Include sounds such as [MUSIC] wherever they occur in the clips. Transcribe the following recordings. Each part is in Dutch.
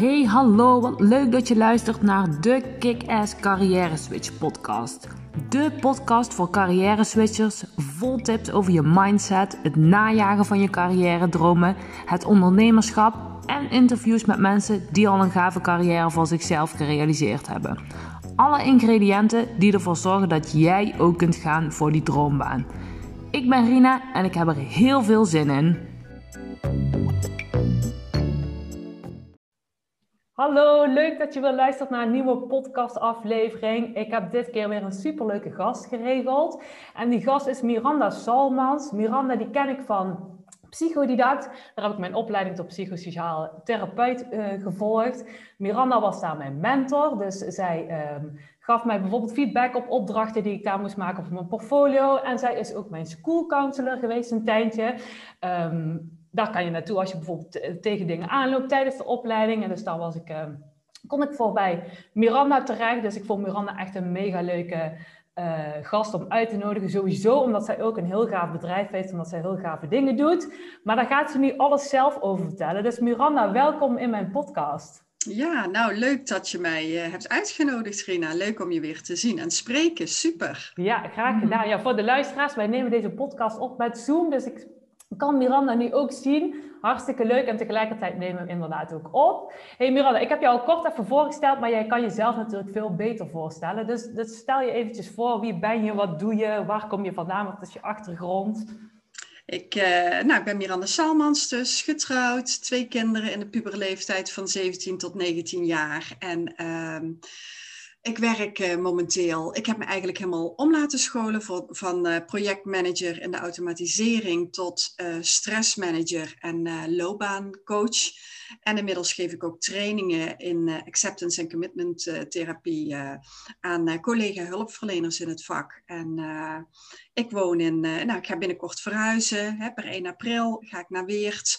Hey, hallo, wat leuk dat je luistert naar de Kick-Ass Carrière Switch podcast. De podcast voor carrière switchers, vol tips over je mindset, het najagen van je carrière dromen, het ondernemerschap en interviews met mensen die al een gave carrière voor zichzelf gerealiseerd hebben. Alle ingrediënten die ervoor zorgen dat jij ook kunt gaan voor die droombaan. Ik ben Rina en ik heb er heel veel zin in. Hallo, leuk dat je weer luistert naar een nieuwe podcastaflevering. Ik heb dit keer weer een superleuke gast geregeld. En die gast is Miranda Salmans. Miranda die ken ik van psychodidact. Daar heb ik mijn opleiding tot psychosociaal therapeut uh, gevolgd. Miranda was daar mijn mentor. Dus zij um, gaf mij bijvoorbeeld feedback op opdrachten die ik daar moest maken voor mijn portfolio. En zij is ook mijn school counselor geweest een tijdje. Um, daar kan je naartoe als je bijvoorbeeld tegen dingen aanloopt tijdens de opleiding. En dus daar was ik, uh, kon ik voorbij Miranda terecht. Dus ik vond Miranda echt een mega leuke uh, gast om uit te nodigen. Sowieso omdat zij ook een heel gaaf bedrijf heeft, omdat zij heel gave dingen doet. Maar daar gaat ze nu alles zelf over vertellen. Dus Miranda, welkom in mijn podcast. Ja, nou leuk dat je mij uh, hebt uitgenodigd, Rina. Leuk om je weer te zien en spreken. Super. Ja, graag gedaan. Ja, voor de luisteraars, wij nemen deze podcast op met Zoom. Dus ik kan Miranda nu ook zien. Hartstikke leuk en tegelijkertijd nemen we hem inderdaad ook op. Hey Miranda, ik heb jou al kort even voorgesteld, maar jij kan jezelf natuurlijk veel beter voorstellen. Dus, dus stel je eventjes voor, wie ben je, wat doe je, waar kom je vandaan, wat is je achtergrond? Ik, uh, nou, ik ben Miranda Salmans, dus getrouwd, twee kinderen in de puberleeftijd van 17 tot 19 jaar. En uh, ik werk uh, momenteel, ik heb me eigenlijk helemaal om laten scholen van uh, projectmanager in de automatisering tot uh, stressmanager en loopbaancoach. En inmiddels geef ik ook trainingen in acceptance en commitment therapie aan collega hulpverleners in het vak. En ik woon in, nou ik ga binnenkort verhuizen, hè, per 1 april ga ik naar Weert.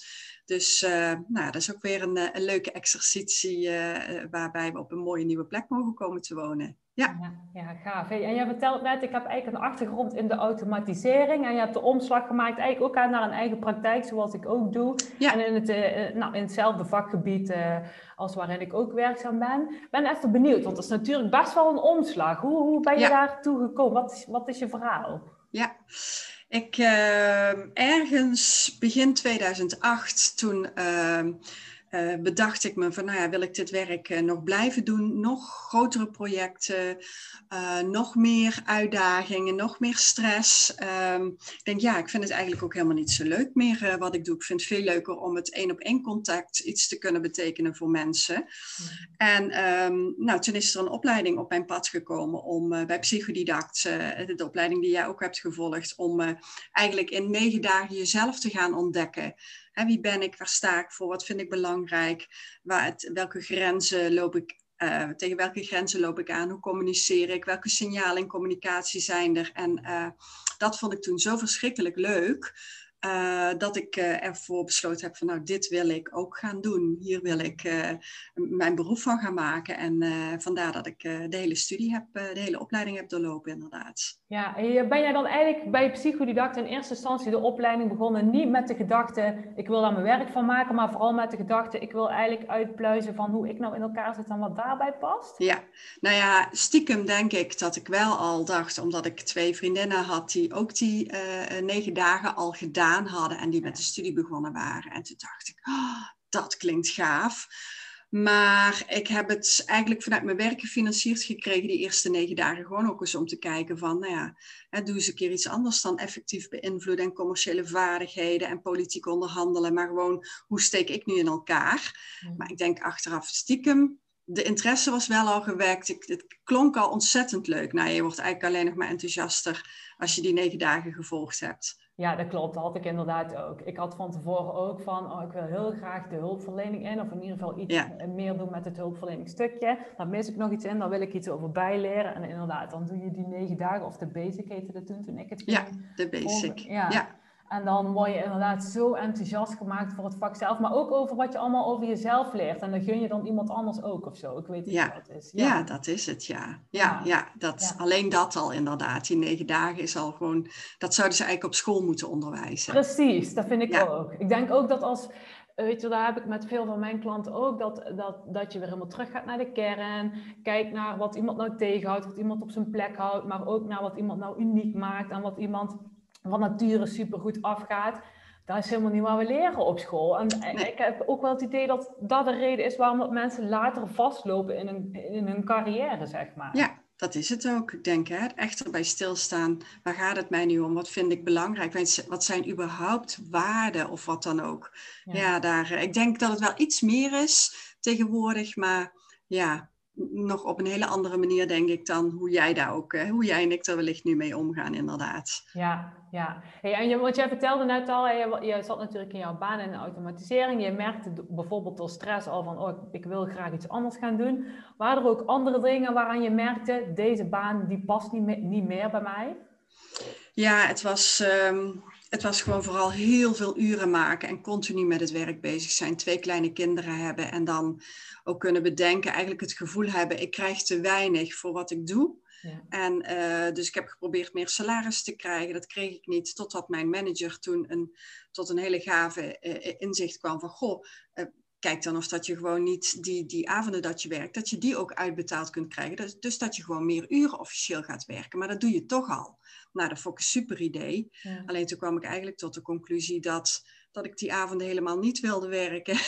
Dus uh, nou, dat is ook weer een, eh, een leuke exercitie uh, waarbij we op een mooie nieuwe plek mogen komen te wonen. Ja, ja, ja gaaf. Hey, en jij vertelt net, ik heb eigenlijk een achtergrond in de automatisering. En je hebt de omslag gemaakt eigenlijk ook naar een eigen praktijk, zoals ik ook doe. Ja. En in, het, nou, in hetzelfde vakgebied als waarin ik ook werkzaam ben. Ik ben even benieuwd, want dat is natuurlijk best wel een omslag. Hoe, hoe ben je ja. daar toe gekomen? Wat is, wat is je verhaal? Ja, ik uh, ergens begin 2008, toen uh, uh, bedacht ik me van, nou ja, wil ik dit werk uh, nog blijven doen? Nog grotere projecten, uh, nog meer uitdagingen, nog meer stress. Um, ik denk, ja, ik vind het eigenlijk ook helemaal niet zo leuk meer wat ik doe. Ik vind het veel leuker om het één op één contact iets te kunnen betekenen voor mensen. Mm. En um, nou, toen is er een opleiding op mijn pad gekomen om bij Psychodidact, de opleiding die jij ook hebt gevolgd, om eigenlijk in negen dagen jezelf te gaan ontdekken. Wie ben ik? Waar sta ik voor? Wat vind ik belangrijk? Waar welke grenzen loop ik uh, tegen welke grenzen loop ik aan? Hoe communiceer ik? Welke signalen in communicatie zijn er? En uh, dat vond ik toen zo verschrikkelijk leuk. Uh, dat ik ervoor besloten heb van nou, dit wil ik ook gaan doen. Hier wil ik mijn beroep van gaan maken. En vandaar dat ik de hele studie heb, de hele opleiding heb doorlopen inderdaad. Ja, en ben jij dan eigenlijk bij psychodidact in eerste instantie de opleiding begonnen niet met de gedachte ik wil daar mijn werk van maken, maar vooral met de gedachte ik wil eigenlijk uitpluizen van hoe ik nou in elkaar zit en wat daarbij past? Ja, nou ja, stiekem denk ik dat ik wel al dacht, omdat ik twee vriendinnen had die ook die negen dagen al gedaan hadden en die met de studie begonnen waren. En toen dacht ik, oh, dat klinkt gaaf. Maar ik heb het eigenlijk vanuit mijn werk gefinancierd gekregen, die eerste negen dagen, gewoon ook eens om te kijken van, nou ja, hè, doe eens een keer iets anders dan effectief beïnvloeden en commerciële vaardigheden en politiek onderhandelen, maar gewoon, hoe steek ik nu in elkaar? Maar ik denk achteraf stiekem, de interesse was wel al gewekt. Ik, het klonk al ontzettend leuk. Nou, je wordt eigenlijk alleen nog maar enthousiaster als je die negen dagen gevolgd hebt. Ja, dat klopt. Dat had ik inderdaad ook. Ik had van tevoren ook van, oh, ik wil heel graag de hulpverlening in, of in ieder geval iets meer doen met het hulpverleningstukje. Dan mis ik nog iets in, dan wil ik iets over bijleren. En inderdaad, dan doe je die negen dagen, of de basic heette dat toen, toen ik het ging. Ja, de basic. ja. ja. En dan word je inderdaad zo enthousiast gemaakt voor het vak zelf, maar ook over wat je allemaal over jezelf leert. En dan gun je dan iemand anders ook of zo. Ik weet niet ja. wat het is. Ja. ja. dat is het, ja. Ja, ja. dat, alleen dat al inderdaad. Die negen dagen is al gewoon, dat zouden ze eigenlijk op school moeten onderwijzen. Precies, dat vind ik ook. Ik denk ook dat als weet je, daar heb ik met veel van mijn klanten ook, dat, dat, dat je weer helemaal terug gaat naar de kern. Kijk naar wat iemand nou tegenhoudt, wat iemand op zijn plek houdt, maar ook naar wat iemand nou uniek maakt en wat iemand van nature supergoed afgaat. Dat is helemaal niet wat we leren op school. En ik heb ook wel het idee dat dat de reden is waarom dat mensen later vastlopen in hun, in hun carrière, zeg maar. Ja, dat is het ook. Ik denk, hè, echt erbij stilstaan. Waar gaat het mij nu om? Wat vind ik belangrijk? Wat zijn überhaupt waarden of wat dan ook? Ja, daar, eh, ik denk dat het wel iets meer is tegenwoordig, maar ja, nog op een hele andere manier, denk ik, dan hoe jij daar ook, hoe jij en ik er wellicht nu mee omgaan, inderdaad. Ja, ja. Hey, en je, want jij vertelde net al, je, je zat natuurlijk in jouw baan in de automatisering. Je merkte bijvoorbeeld door stress al van, oh, ik wil graag iets anders gaan doen. Waren er ook andere dingen waaraan je merkte, deze baan die past niet, meer, niet meer bij mij? Ja, het was, ehm, het was gewoon vooral heel veel uren maken en continu met het werk bezig zijn. Twee kleine kinderen hebben en dan ook kunnen bedenken, eigenlijk het gevoel hebben, ik krijg te weinig voor wat ik doe. Ja. En uh, dus ik heb geprobeerd meer salaris te krijgen. Dat kreeg ik niet, totdat mijn manager toen een, tot een hele gave uh, inzicht kwam van, goh, uh, kijk dan of dat je gewoon niet die, die avonden dat je werkt, dat je die ook uitbetaald kunt krijgen. Dus, dus dat je gewoon meer uren officieel gaat werken. Maar dat doe je toch al. Nou, dat vond ik een super idee. Ja. Alleen toen kwam ik eigenlijk tot de conclusie dat, dat ik die avonden helemaal niet wilde werken. [LAUGHS]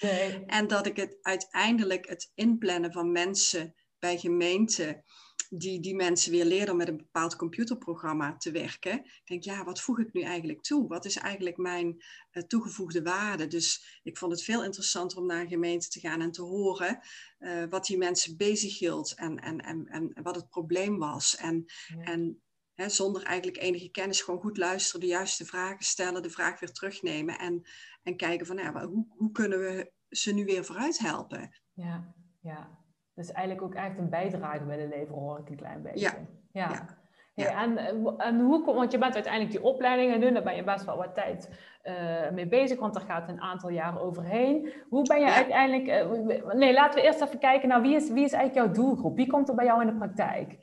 Nee. en dat ik het uiteindelijk het inplannen van mensen bij gemeenten, die die mensen weer leren om met een bepaald computerprogramma te werken. Ik denk, ja, wat voeg ik nu eigenlijk toe? Wat is eigenlijk mijn uh, toegevoegde waarde? Dus ik vond het veel interessanter om naar een gemeente te gaan en te horen uh, wat die mensen bezighield en, en, en, en wat het probleem was. En, ja. en hè, zonder eigenlijk enige kennis gewoon goed luisteren, de juiste vragen stellen, de vraag weer terugnemen en, en kijken van ja, hoe, hoe kunnen we ze nu weer vooruit helpen? Ja, ja. Dus eigenlijk ook echt een bijdrage bij de leven hoor ik een klein beetje. Ja. ja. ja. Ja. en, en hoe komt, want je bent uiteindelijk die opleiding aan doen, daar ben je best wel wat tijd uh, mee bezig, want daar gaat een aantal jaren overheen. Hoe ben je ja. uiteindelijk, uh, nee, laten we eerst even kijken naar wie is, wie is eigenlijk jouw doelgroep? Wie komt er bij jou in de praktijk?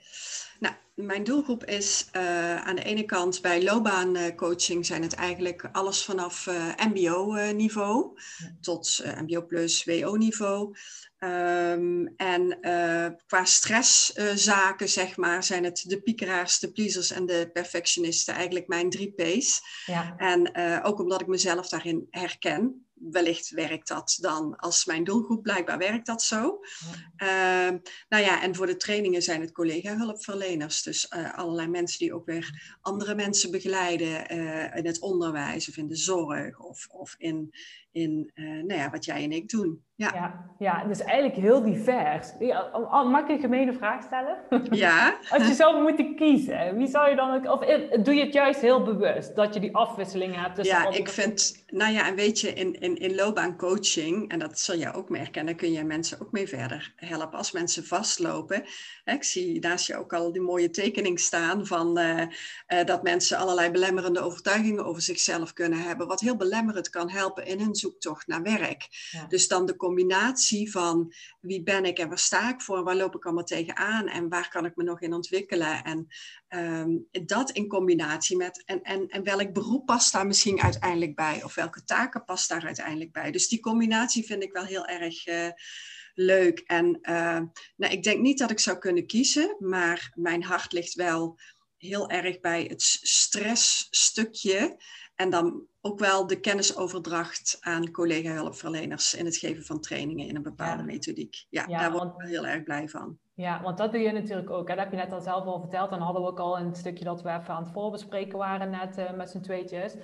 Nou, mijn doelgroep is uh, aan de ene kant bij loopbaancoaching zijn het eigenlijk alles vanaf MBO-niveau tot MBO plus WO-niveau. Um, en qua stresszaken, zeg maar, zijn het de piekeraars, de pleasers en de perfectionisten eigenlijk mijn drie P's. Ja. En ook omdat ik mezelf daarin herken. Wellicht werkt dat dan als mijn doelgroep, blijkbaar werkt dat zo. Ja. Uh, nou ja, en voor de trainingen zijn het collega-hulpverleners. Dus allerlei mensen die ook weer andere mensen begeleiden in het onderwijs of in de zorg of, of in, in nou ja, wat jij en ik doen. Ja. ja. Ja, dus eigenlijk heel divers. Mag ik een gemene vraag stellen? [LAUGHS] Ja. Als je zou moeten kiezen, wie zou je dan ook... Of doe je het juist heel bewust, dat je die afwisseling hebt tussen... Ja, ik vind... Nou ja, en weet je, in, in, in loopbaancoaching, en dat zul jij ook merken, en daar kun je mensen ook mee verder helpen. Als mensen vastlopen, hè, ik zie naast je ook al die mooie tekening staan van uh, uh, dat mensen allerlei belemmerende overtuigingen over zichzelf kunnen hebben, wat heel belemmerend kan helpen in hun zoektocht naar werk. Ja. Dus dan de combinatie van wie ben ik en waar sta ik voor, waar loop ik allemaal tegenaan en waar kan ik me nog in ontwikkelen. En um, dat in combinatie met en, en, en welk beroep past daar misschien uiteindelijk bij of welke taken past daar uiteindelijk bij. Dus die combinatie vind ik wel heel erg. Uh, leuk. En uh, nou, ik denk niet dat ik zou kunnen kiezen, maar mijn hart ligt wel heel erg bij het stressstukje. En dan ook wel de kennisoverdracht aan collega-hulpverleners in het geven van trainingen in een bepaalde ja. methodiek. Ja, ja daar word ik heel erg blij van. Ja, want dat doe je natuurlijk ook. En dat heb je net al zelf al verteld. Dan hadden we ook al een stukje dat we even aan het voorbespreken waren net uh, met z'n tweetjes.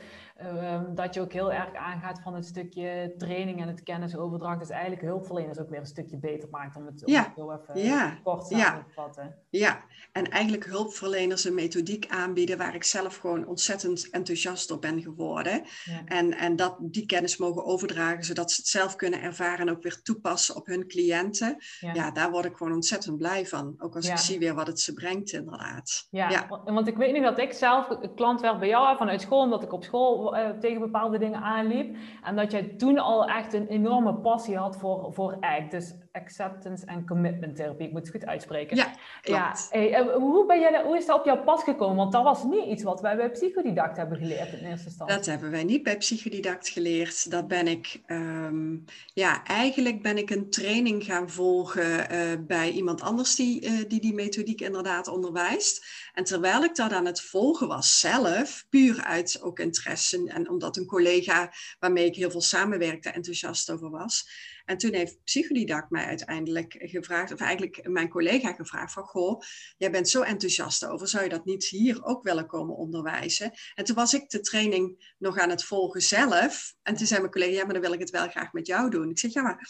Uh, dat je ook heel erg aangaat van het stukje training en het kennisoverdracht. Dus eigenlijk hulpverleners ook weer een stukje beter maakt om het, om ja. het even ja. kort samen te vatten. Ja, en eigenlijk hulpverleners een methodiek aanbieden waar ik zelf gewoon ontzettend enthousiast op ben geworden. Ja. En, en dat die kennis mogen overdragen, zodat ze het zelf kunnen ervaren en ook weer toepassen op hun cliënten. Ja, ja daar word ik gewoon ontzettend blij van. Ook als ja. ik zie weer wat het ze brengt, inderdaad. Ja, ja, want ik weet nu dat ik zelf klant werd bij jou vanuit school, omdat ik op school tegen bepaalde dingen aanliep. En dat jij toen al echt een enorme passie had voor, voor ACT. Dus acceptance en commitment therapie. Ik moet het goed uitspreken. Ja, ja. Hey, hoe, ben jij, hoe is dat op jouw pas gekomen? Want dat was niet iets wat wij bij Psychodidact hebben geleerd in eerste instantie. Dat hebben wij niet bij Psychodidact geleerd. Dat ben ik, ehm, ja, eigenlijk ben ik een training gaan volgen uh, bij iemand anders die, uh, die die methodiek inderdaad onderwijst. En terwijl ik dat aan het volgen was zelf, puur uit ook interesse en omdat een collega waarmee ik heel veel samenwerkte enthousiast over was. En toen heeft Psychodidact mij uiteindelijk gevraagd, of eigenlijk mijn collega gevraagd van, goh, jij bent zo enthousiast over, zou je dat niet hier ook willen komen onderwijzen? En toen was ik de training nog aan het volgen zelf. En toen zei mijn collega, ja, maar dan wil ik het wel graag met jou doen. Ik zeg, ja, maar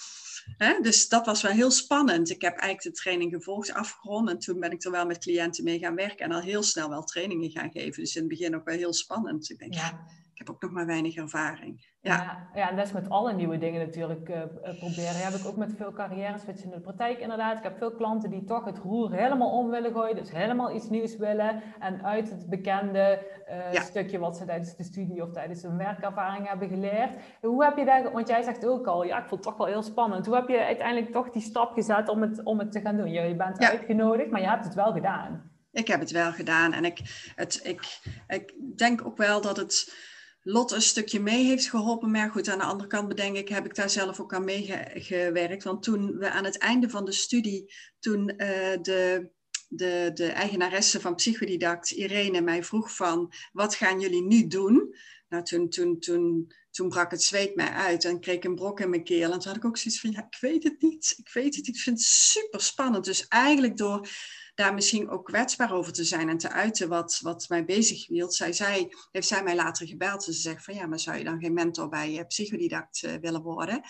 Hè? Dus dat was wel heel spannend. Ik heb eigenlijk de training gevolgd, afgerond. En toen ben ik er wel met cliënten mee gaan werken. En al heel snel wel trainingen gaan geven. Dus in het begin ook wel heel spannend. Ik denk, ja, heb ook nog maar weinig ervaring. Ja. ja, en dat is met alle nieuwe dingen natuurlijk uh, proberen. Heb ik ook met veel carrières in de praktijk inderdaad. Ik heb veel klanten die toch het roer helemaal om willen gooien. Dus helemaal iets nieuws willen. En uit het bekende uh, stukje wat ze tijdens de studie of tijdens hun werkervaring hebben geleerd. Hoe heb je dat, want jij zegt ook al, ja, ik vond het toch wel heel spannend. Hoe heb je uiteindelijk toch die stap gezet om het, om het te gaan doen? Je, je bent uitgenodigd, maar je hebt het wel gedaan. Ik heb het wel gedaan en ik, het, ik, ik denk ook wel dat het Lot een stukje mee heeft geholpen. Maar goed, aan de andere kant bedenk ik, heb ik daar zelf ook aan meegewerkt. Want toen we aan het einde van de studie, toen uh, de, de, de eigenaresse van Psychodidact, Irene, mij vroeg van, wat gaan jullie nu doen? Nou, toen, toen, toen, toen brak het zweet mij uit en kreeg ik een brok in mijn keel. En toen had ik ook zoiets van, ja, ik weet het niet. Ik weet het niet. Ik vind het super spannend. Dus eigenlijk door daar misschien ook kwetsbaar over te zijn en te uiten wat, wat mij bezig hield. Zij, zij, heeft zij mij later gebeld en ze zegt van ja, maar zou je dan geen mentor bij uh, psychodidact uh, willen worden?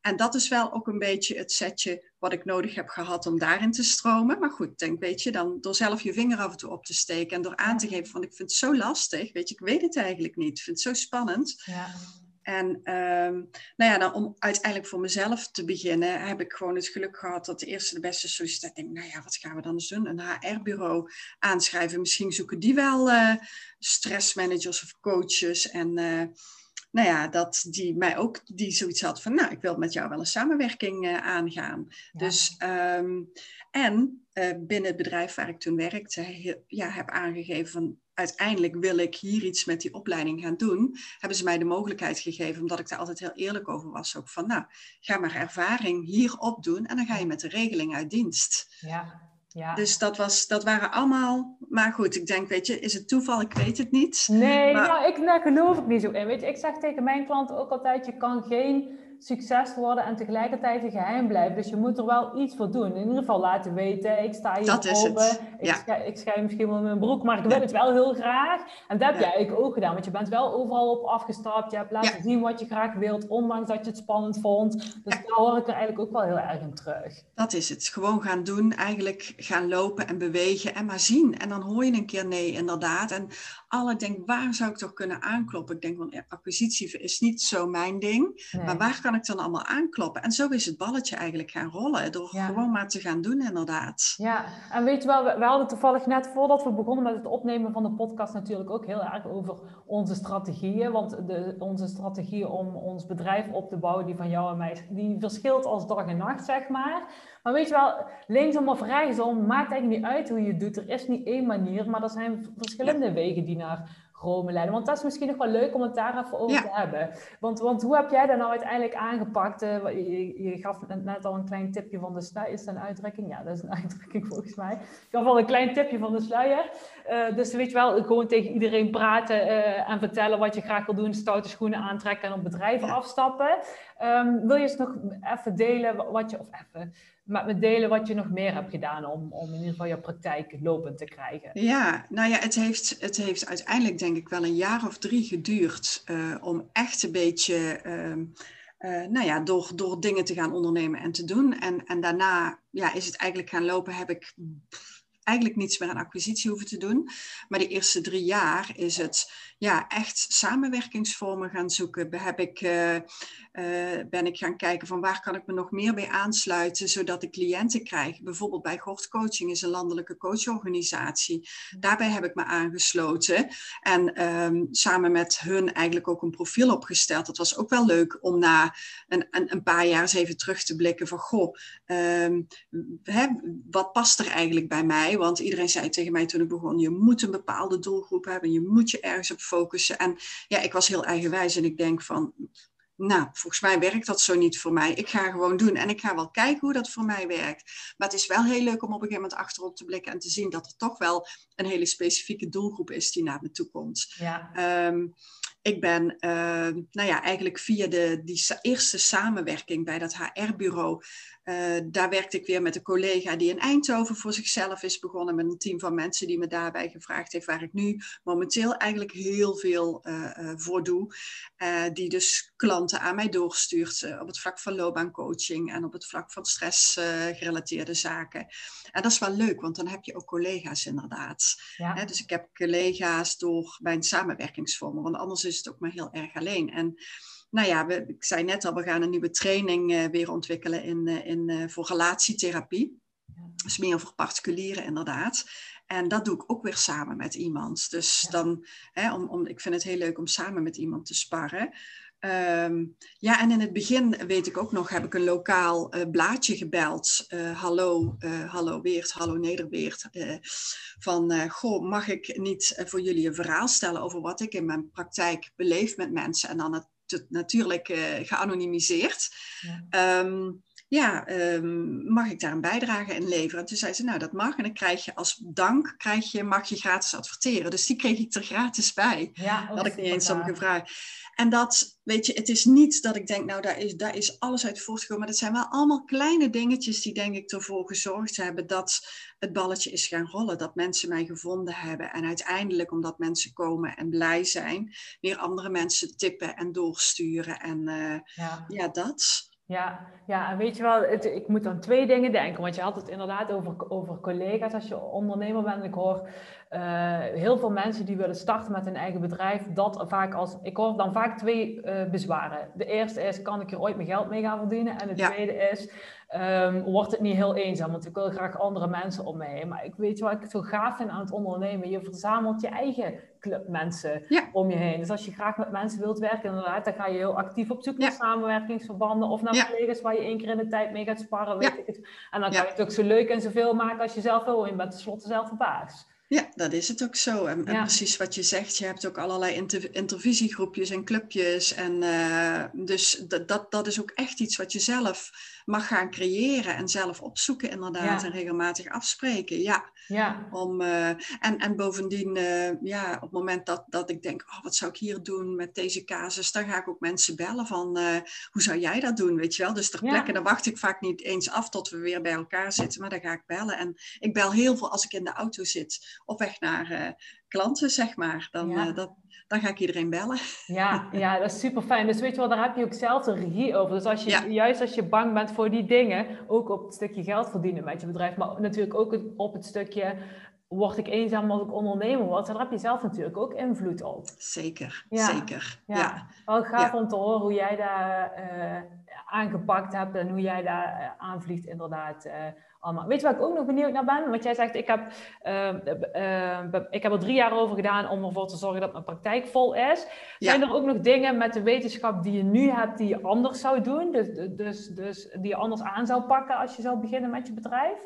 En dat is wel ook een beetje het setje wat ik nodig heb gehad om daarin te stromen. Maar goed, denk, weet je, dan door zelf je vinger af en toe op te steken en door aan te geven van ik vind het zo lastig, weet je, ik weet het eigenlijk niet, ik vind het zo spannend. Ja. En um, nou ja, dan om uiteindelijk voor mezelf te beginnen, heb ik gewoon het geluk gehad dat de eerste de beste sollicitaat. denk, nou ja, wat gaan we dan eens doen? Een HR-bureau aanschrijven. Misschien zoeken die wel uh, stressmanagers of coaches. En uh, nou ja, dat die mij ook die zoiets had van, nou, ik wil met jou wel een samenwerking uh, aangaan. Dus, um, en binnen het bedrijf waar ik toen werkte, ja, heb aangegeven van uiteindelijk wil ik hier iets met die opleiding gaan doen, hebben ze mij de mogelijkheid gegeven, omdat ik daar altijd heel eerlijk over was, ook van, nou, ga maar ervaring hier opdoen en dan ga je met de regeling uit dienst. Ja. Ja. Dus dat, was, dat waren allemaal. Maar goed, ik denk, weet je, is het toeval? Ik weet het niet. Nee, maar... ik, daar geloof ik niet zo in. Weet je, ik zeg tegen mijn klanten ook altijd: je kan geen succes worden en tegelijkertijd een geheim blijven. Dus je moet er wel iets voor doen. In ieder geval laten weten, ik sta hier dat open. Ik, ja. ik misschien wel mijn broek, maar ik wil het wel heel graag. En dat heb jij eigenlijk ook gedaan, want je bent wel overal op afgestapt. Je hebt laten zien wat je graag wilt, ondanks dat je het spannend vond. Dus daar hoor ik er eigenlijk ook wel heel erg in terug. Dat is het. Gewoon gaan doen, eigenlijk gaan lopen en bewegen en maar zien. En dan hoor je een keer nee, inderdaad. En alle denk, waar zou ik toch kunnen aankloppen? Ik denk, van acquisitie is niet zo mijn ding. Maar waar kan ik dan allemaal aankloppen? En zo is het balletje eigenlijk gaan rollen. Door gewoon maar te gaan doen, inderdaad. Ja, en weet je wel, we, hadden toevallig net voordat we begonnen met het opnemen van de podcast natuurlijk ook heel erg over onze strategieën. Want de, onze strategie om ons bedrijf op te bouwen, die van jou en mij, die verschilt als dag en nacht, zeg maar. Maar weet je wel, linksom of rechtsom, maakt eigenlijk niet uit hoe je het doet. Er is niet één manier, maar er zijn verschillende wegen die naar Leiden. Want dat is misschien nog wel leuk om het daar even over te hebben. Want, want hoe heb jij dat nou uiteindelijk aangepakt? Uh, je, je, gaf net al een klein tipje van de sluier. Is dat een uitdrukking? Ja, dat is een [LAUGHS] uitdrukking volgens mij. Je gaf al een klein tipje van de sluier. Uh, dus weet je wel, gewoon tegen iedereen praten uh, en vertellen wat je graag wil doen. Stoute schoenen aantrekken en op bedrijven afstappen. Um, wil je eens nog even delen wat je... Of even maar me delen wat je nog meer hebt gedaan om, om in ieder geval je praktijk lopend te krijgen. Ja, nou ja, het heeft, het heeft uiteindelijk denk ik wel een jaar of drie geduurd uh, om echt een beetje, uh, uh, nou ja, door, door dingen te gaan ondernemen en te doen. En, en daarna ja, is het eigenlijk gaan lopen, heb ik eigenlijk niets meer aan acquisitie hoeven te doen. Maar de eerste drie jaar is het ja, echt samenwerkingsvormen gaan zoeken. Heb ik, uh, ben ik gaan kijken van waar kan ik me nog meer bij aansluiten, zodat ik cliënten krijg. Bijvoorbeeld bij Gort Coaching is een landelijke coachorganisatie. Daarbij heb ik me aangesloten en um, samen met hun eigenlijk ook een profiel opgesteld. Dat was ook wel leuk om na een, een, een paar jaar eens even terug te blikken van goh, um, hè, wat past er eigenlijk bij mij? Want iedereen zei tegen mij toen ik begon, je moet een bepaalde doelgroep hebben, je moet je ergens op focussen. En ja, ik was heel eigenwijs en ik denk van, nou, volgens mij werkt dat zo niet voor mij. Ik ga gewoon doen en ik ga wel kijken hoe dat voor mij werkt. Maar het is wel heel leuk om op een gegeven moment achterop te blikken en te zien dat er toch wel een hele specifieke doelgroep is die naar me toe komt. Ja. Ehm, ik ben, uh, nou ja, eigenlijk via de, die eerste samenwerking bij dat HR-bureau uh, daar werkte ik weer met een collega die in Eindhoven voor zichzelf is begonnen. Met een team van mensen die me daarbij gevraagd heeft. Waar ik nu momenteel eigenlijk heel veel uh, voor doe. die dus klanten aan mij doorstuurt. op het vlak van loopbaancoaching en op het vlak van stressgerelateerde zaken. En dat is wel leuk, want dan heb je ook collega's inderdaad. Ja. dus ik heb collega's door mijn samenwerkingsvormen. Want anders is het ook maar heel erg alleen. En nou ja, we, ik zei net al, we gaan een nieuwe training uh, weer ontwikkelen in, uh, in, uh, voor relatietherapie. Dus meer voor particulieren inderdaad. En dat doe ik ook weer samen met iemand. Dus ja. dan, hè, om, om, ik vind het heel leuk om samen met iemand te sparren. Um, ja, en in het begin weet ik ook nog, heb ik een lokaal blaadje gebeld. hallo, hallo Weert, hallo Nederweert. van, goh, mag ik niet voor jullie een verhaal stellen over wat ik in mijn praktijk beleef met mensen? En dan het natuurlijk uh, geanonimiseerd. Ja. Um, ja, um, mag ik daar een bijdrage in leveren? En toen zei ze, nou dat mag. En dan krijg je als dank, krijg je, mag je gratis adverteren. Dus die kreeg ik er gratis bij. Ja, dat had ik niet eens om gevraagd. En dat, weet je, het is niet dat ik denk, nou daar is, daar is alles uit voortgekomen. Maar dat zijn wel allemaal kleine dingetjes die denk ik ervoor gezorgd hebben dat het balletje is gaan rollen. Dat mensen mij gevonden hebben. En uiteindelijk, omdat mensen komen en blij zijn, weer andere mensen tippen en doorsturen. En uh, ja. ja, dat. Ja, ja, en weet je wel, het, ik moet aan twee dingen denken. Want je had het inderdaad over, over collega's als je ondernemer bent. Ik hoor uh, heel veel mensen die willen starten met een eigen bedrijf. Dat vaak als, ik hoor dan vaak twee uh, bezwaren. De eerste is, kan ik er ooit mijn geld mee gaan verdienen? En de ja. tweede is, um, wordt het niet heel eenzaam? Want ik wil graag andere mensen om me heen. Maar ik weet wat ik zo gaaf vind aan het ondernemen. Je verzamelt je eigen club mensen ja. om je heen. Dus als je graag met mensen wilt werken, inderdaad, dan ga je heel actief op zoek naar ja. samenwerkingsverbanden of naar collega's waar je één keer in de tijd mee gaat sparren. Weet ik het. En dan kan je het ook zo leuk en zoveel maken als je zelf wil. Je bent tenslotte zelf de baas. Ja, dat is het ook zo. En, en, precies wat je zegt, je hebt ook allerlei inter, intervisiegroepjes en clubjes. En uh, dus dat, dat, dat is ook echt iets wat je zelf mag gaan creëren en zelf opzoeken inderdaad. Ja. En regelmatig afspreken. Ja. ja. Om, uh, en, en bovendien, uh, ja, op het moment dat, dat ik denk, oh, wat zou ik hier doen met deze casus, dan ga ik ook mensen bellen van, hoe zou jij dat doen, weet je wel? Dus ter plekke, dan wacht ik vaak niet eens af tot we weer bij elkaar zitten, maar dan ga ik bellen. En ik bel heel veel als ik in de auto zit op weg naar klanten, zeg maar. Dan, ja. uh, dat, dan ga ik iedereen bellen. Ja, ja, dat is super fijn. Dus weet je wel, daar heb je ook zelf een regie over. Dus als je, ja. juist als je bang bent voor die dingen, ook op het stukje geld verdienen met je bedrijf, maar natuurlijk ook op het stukje word ik eenzaam als ik ondernemer word, daar heb je zelf natuurlijk ook invloed op. Zeker, ja. zeker. Ja. ja. Wel gaaf om te horen hoe jij daar uh, aangepakt hebt en hoe jij daar uh, aanvliegt inderdaad. Uh, allemaal. Weet je waar ik ook nog benieuwd naar ben? Want jij zegt, ik heb, ik heb er drie jaar over gedaan om ervoor te zorgen dat mijn praktijk vol is. Zijn er ook nog dingen met de wetenschap die je nu hebt die je anders zou doen? Dus, dus, dus die je anders aan zou pakken als je zou beginnen met je bedrijf?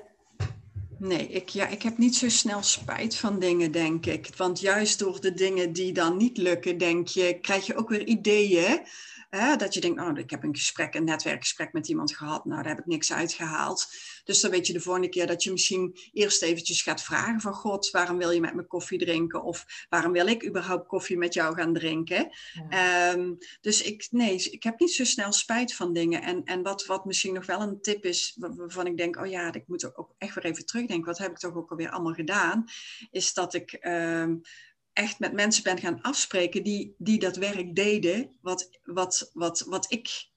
Nee, ik, ja, ik heb niet zo snel spijt van dingen, denk ik. Want juist door de dingen die dan niet lukken, denk je, krijg je ook weer ideeën. Hè? Dat je denkt, oh, ik heb een gesprek, een netwerkgesprek met iemand gehad. Nou, daar heb ik niks uitgehaald. Dus dan weet je de volgende keer dat je misschien eerst eventjes gaat vragen van God, waarom wil je met me koffie drinken? Of waarom wil ik überhaupt koffie met jou gaan drinken? Ja. Um, dus ik, nee, ik heb niet zo snel spijt van dingen. En, en wat, wat misschien nog wel een tip is, waarvan ik denk, oh ja, ik moet ook echt weer even terugdenken. Wat heb ik toch ook alweer allemaal gedaan? Is dat ik... Um, echt met mensen ben gaan afspreken die, die dat werk deden, wat, wat, wat, wat ik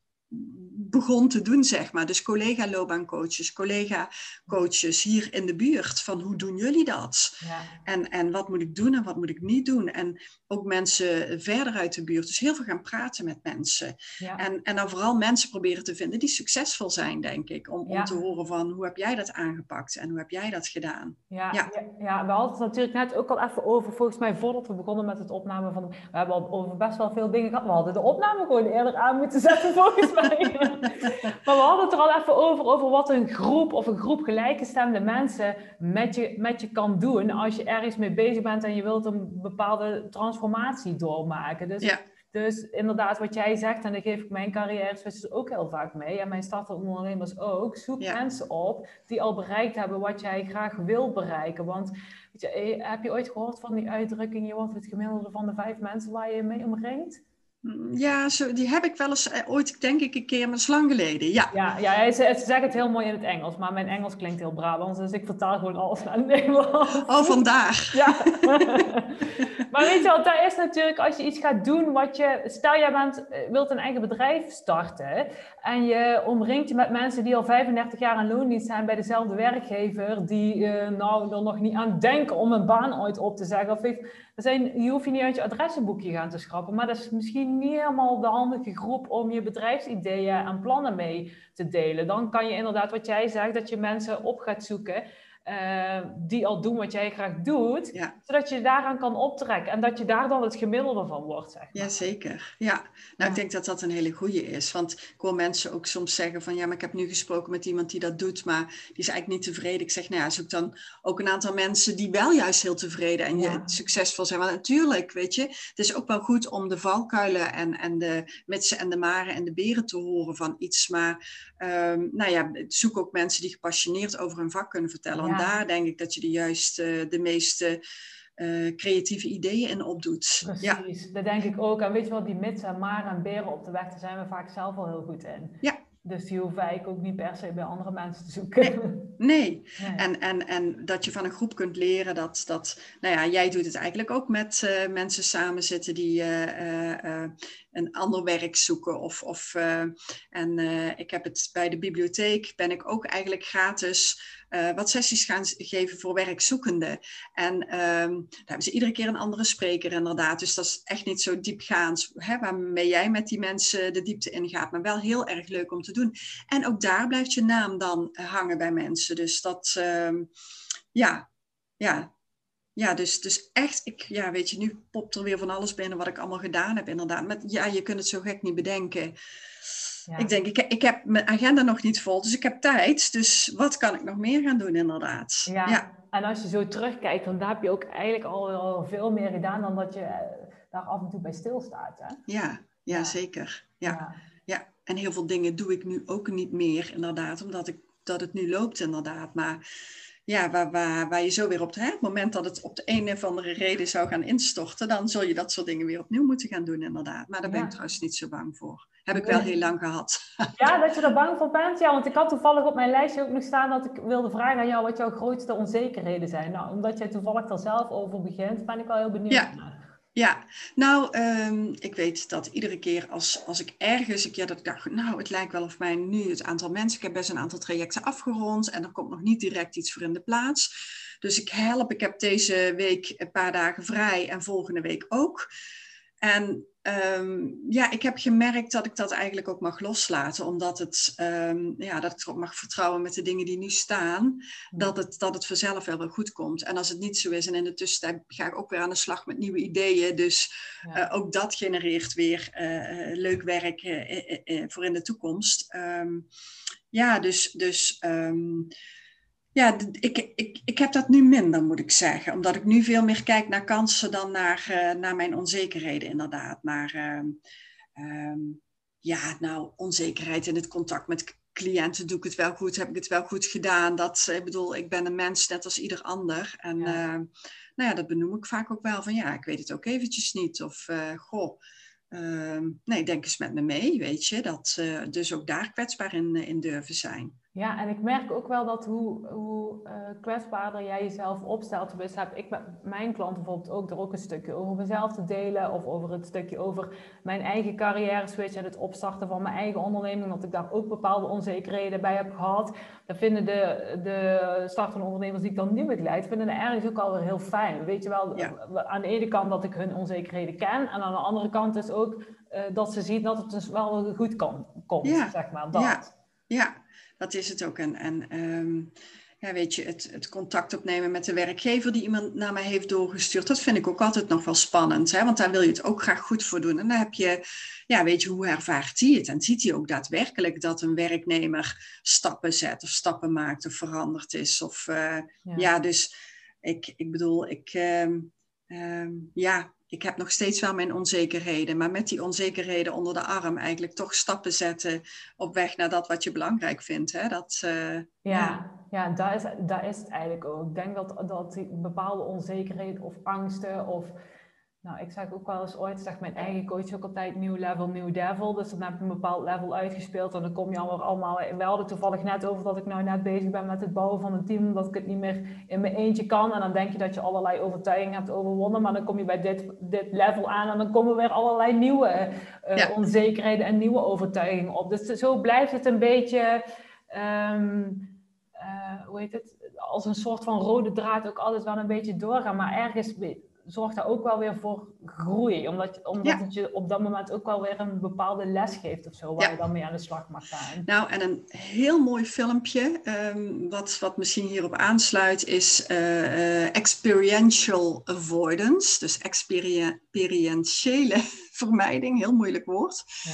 begon te doen, zeg maar. Dus collega loopbaancoaches, collega coaches hier in de buurt. Van hoe doen jullie dat? Ja. En, en wat moet ik doen en wat moet ik niet doen? En ook mensen verder uit de buurt. Dus heel veel gaan praten met mensen. En, en dan vooral mensen proberen te vinden die succesvol zijn, denk ik. Om, om te horen van hoe heb jij dat aangepakt en hoe heb jij dat gedaan. Ja, ja. ja, we hadden het natuurlijk net ook al even over, volgens mij voordat we begonnen met het opnemen van... We hebben al over best wel veel dingen gehad. We hadden de opname gewoon eerder aan moeten zetten, [LAUGHS] volgens mij. [LAUGHS] maar we hadden het er al even over, over wat een groep of een groep gelijkgestemde mensen met je, met je kan doen als je ergens mee bezig bent en je wilt een bepaalde transformatie doormaken. Dus, dus inderdaad, wat jij zegt, en dat geef ik mijn carrière ook heel vaak mee, en mijn startende ondernemers ook, zoek mensen op die al bereikt hebben wat jij graag wil bereiken. Want weet je, eh, heb je ooit gehoord van die uitdrukking, je wordt het gemiddelde van de vijf mensen waar je mee omringt? Ja, zo, die heb ik wel eens eh, ooit, denk ik, een keer, maar lang geleden. Ja, ja, ja ze, ze zeggen het heel mooi in het Engels, maar mijn Engels klinkt heel Brabants, dus ik vertaal gewoon alles naar het Nederlands. [LAUGHS] Oh, vandaag. Ja. [LAUGHS] maar weet je wel, daar is natuurlijk, als je iets gaat doen wat je... Stel, jij bent, eh, wilt een eigen bedrijf starten en je omringt je met mensen die al 35 jaar aan loondienst zijn bij dezelfde werkgever, die uh, nou er nog niet aan denken om een baan ooit op te zeggen. Of heeft, zijn, je hoeft je niet uit je adressenboekje gaan te schrappen, maar dat is misschien niet helemaal de handige groep om je bedrijfsideeën en plannen mee te delen. Dan kan je inderdaad, wat jij zegt, dat je mensen op gaat zoeken uh, die al doen wat jij graag doet, zodat je daaraan kan optrekken en dat je daar dan het gemiddelde van wordt. Zeg maar. Jazeker, ja. Nou, ik denk dat dat een hele goede is, want ik hoor mensen ook soms zeggen van ja, maar ik heb nu gesproken met iemand die dat doet, maar die is eigenlijk niet tevreden. Ik zeg, nou ja, zoek dan ook een aantal mensen die wel juist heel tevreden en ja. succesvol zijn. Want natuurlijk, weet je, het is ook wel goed om de valkuilen en, en de mitsen en de maren en de beren te horen van iets, maar um, nou ja, zoek ook mensen die gepassioneerd over hun vak kunnen vertellen daar denk ik dat je de juiste, de meeste uh, creatieve ideeën in opdoet. Precies, ja. dat denk ik ook. En weet je wat, die mits en maar en beren op de weg, daar zijn we vaak zelf al heel goed in. Ja. Dus die hoef ik ook niet per se bij andere mensen te zoeken. [LAUGHS] Nee, nee. En, en, en dat je van een groep kunt leren dat, dat nou ja, jij doet het eigenlijk ook met uh, mensen samen zitten die uh, een ander werk zoeken. Of, of, en ik heb het bij de bibliotheek, ben ik ook eigenlijk gratis uh, wat sessies gaan geven voor werkzoekenden. En um, daar hebben ze iedere keer een andere spreker inderdaad. Dus dat is echt niet zo diepgaand hè, waarmee jij met die mensen de diepte ingaat. Maar wel heel erg leuk om te doen. En ook daar blijft je naam dan hangen bij mensen. Dus dat, um, ja, ja, ja, dus, dus echt, ik, ja, weet je, nu popt er weer van alles binnen wat ik allemaal gedaan heb, inderdaad. Met, ja, je kunt het zo gek niet bedenken. Ik denk, ik, ik heb mijn agenda nog niet vol, dus ik heb tijd. Dus wat kan ik nog meer gaan doen, inderdaad? Ja. ja. En als je zo terugkijkt, dan heb je ook eigenlijk al, veel meer gedaan dan dat je eh, daar af en toe bij stilstaat. Hè? Ja, ja, zeker. Ja. ja. en heel veel dingen doe ik nu ook niet meer, inderdaad, omdat ik, dat het nu loopt, inderdaad. Maar ja, waar, waar, waar je zo weer op het, moment dat het op de een of andere reden zou gaan instorten, dan zul je dat soort dingen weer opnieuw moeten gaan doen, inderdaad. Maar daar ben ik trouwens niet zo bang voor. Heb ik wel heel lang gehad. [LAUGHS] Ja, dat je er bang voor bent? Ja, want ik had toevallig op mijn lijstje ook nog staan dat ik wilde vragen aan jou wat jouw grootste onzekerheden zijn. Nou, omdat jij toevallig er zelf over begint, ben ik wel heel benieuwd ja. Ja, nou, um, ik weet dat iedere keer als, als ik ergens een keer dat ik dacht, nou, het lijkt wel of mij nu het aantal mensen, ik heb best een aantal trajecten afgerond en er komt nog niet direct iets voor in de plaats. Dus ik help, ik heb deze week een paar dagen vrij en volgende week ook. En um, ja, ik heb gemerkt dat ik dat eigenlijk ook mag loslaten, omdat het, um, ja, dat ik erop mag vertrouwen met de dingen die nu staan, dat het, dat het vanzelf wel weer goed komt. En als het niet zo is, en in de tussentijd ga ik ook weer aan de slag met nieuwe ideeën, dus uh, ook dat genereert weer uh, leuk werk uh, voor in de toekomst. Um, ja, dus, dus ja, ik, ik, ik heb dat nu minder, moet ik zeggen. Omdat ik nu veel meer kijk naar kansen dan naar, uh, naar mijn onzekerheden, inderdaad. Maar uh, um, ja, nou, onzekerheid in het contact met cliënten. Doe ik het wel goed? Heb ik het wel goed gedaan? Dat, ik bedoel, ik ben een mens net als ieder ander. En ja. Uh, nou ja, dat benoem ik vaak ook wel. Van ja, ik weet het ook eventjes niet. Of goh, nee, denk eens met me mee, weet je. Dat, dus ook daar kwetsbaar in, in durven zijn. Ja, en ik merk ook wel dat hoe, hoe uh, kwetsbaarder jij jezelf opstelt. Tenminste, heb ik met mijn klanten bijvoorbeeld ook er ook een stukje over mezelf te delen. Of over het stukje over mijn eigen carrière switch en het opstarten van mijn eigen onderneming. Dat ik daar ook bepaalde onzekerheden bij heb gehad. Dat vinden de, de startende ondernemers die ik dan nu begeleid, vinden het ergens ook alweer heel fijn. Weet je wel, aan de ene kant dat ik hun onzekerheden ken. En aan de andere kant is ook uh, dat ze zien dat het dus wel goed kan, komt, zeg maar. Dat. Ja. ja dat is het ook. En, en ehm, ja, weet je, het, het, contact opnemen met de werkgever die iemand naar mij heeft doorgestuurd, dat vind ik ook altijd nog wel spannend. Hè? Want daar wil je het ook graag goed voor doen. En dan heb je, ja, weet je, hoe ervaart hij het? En ziet hij ook daadwerkelijk dat een werknemer stappen zet of stappen maakt of veranderd is? Of uh, ja. dus ik, ik bedoel, ik, ehm, ehm, ja, ik heb nog steeds wel mijn onzekerheden, maar met die onzekerheden onder de arm eigenlijk toch stappen zetten op weg naar dat wat je belangrijk vindt. Hè? Dat, uh, ja, ja, is, daar is het eigenlijk ook. Ik denk dat, dat die bepaalde onzekerheden of angsten of nou, ik zeg ook wel eens ooit, zegt mijn eigen coach ook altijd nieuw level, nieuw devil. Dus dan heb ik een bepaald level uitgespeeld en dan kom je allemaal, allemaal... We hadden toevallig net over dat ik nou net bezig ben met het bouwen van een team, dat ik het niet meer in mijn eentje kan. En dan denk je dat je allerlei overtuigingen hebt overwonnen, maar dan kom je bij dit, dit level aan en dan komen weer allerlei nieuwe uh, onzekerheden en nieuwe overtuigingen op. Dus zo blijft het een beetje... Um, uh, hoe heet het? Als een soort van rode draad ook altijd wel een beetje doorgaan, maar ergens zorgt daar ook wel weer voor groei. Omdat, omdat het je op dat moment ook wel weer een bepaalde les geeft of zo, waar je dan mee aan de slag mag gaan. Nou, en een heel mooi filmpje, um, wat, wat misschien hierop aansluit, is uh, experiential avoidance. Dus experientiële [LAUGHS] vermijding, heel moeilijk woord. Ja.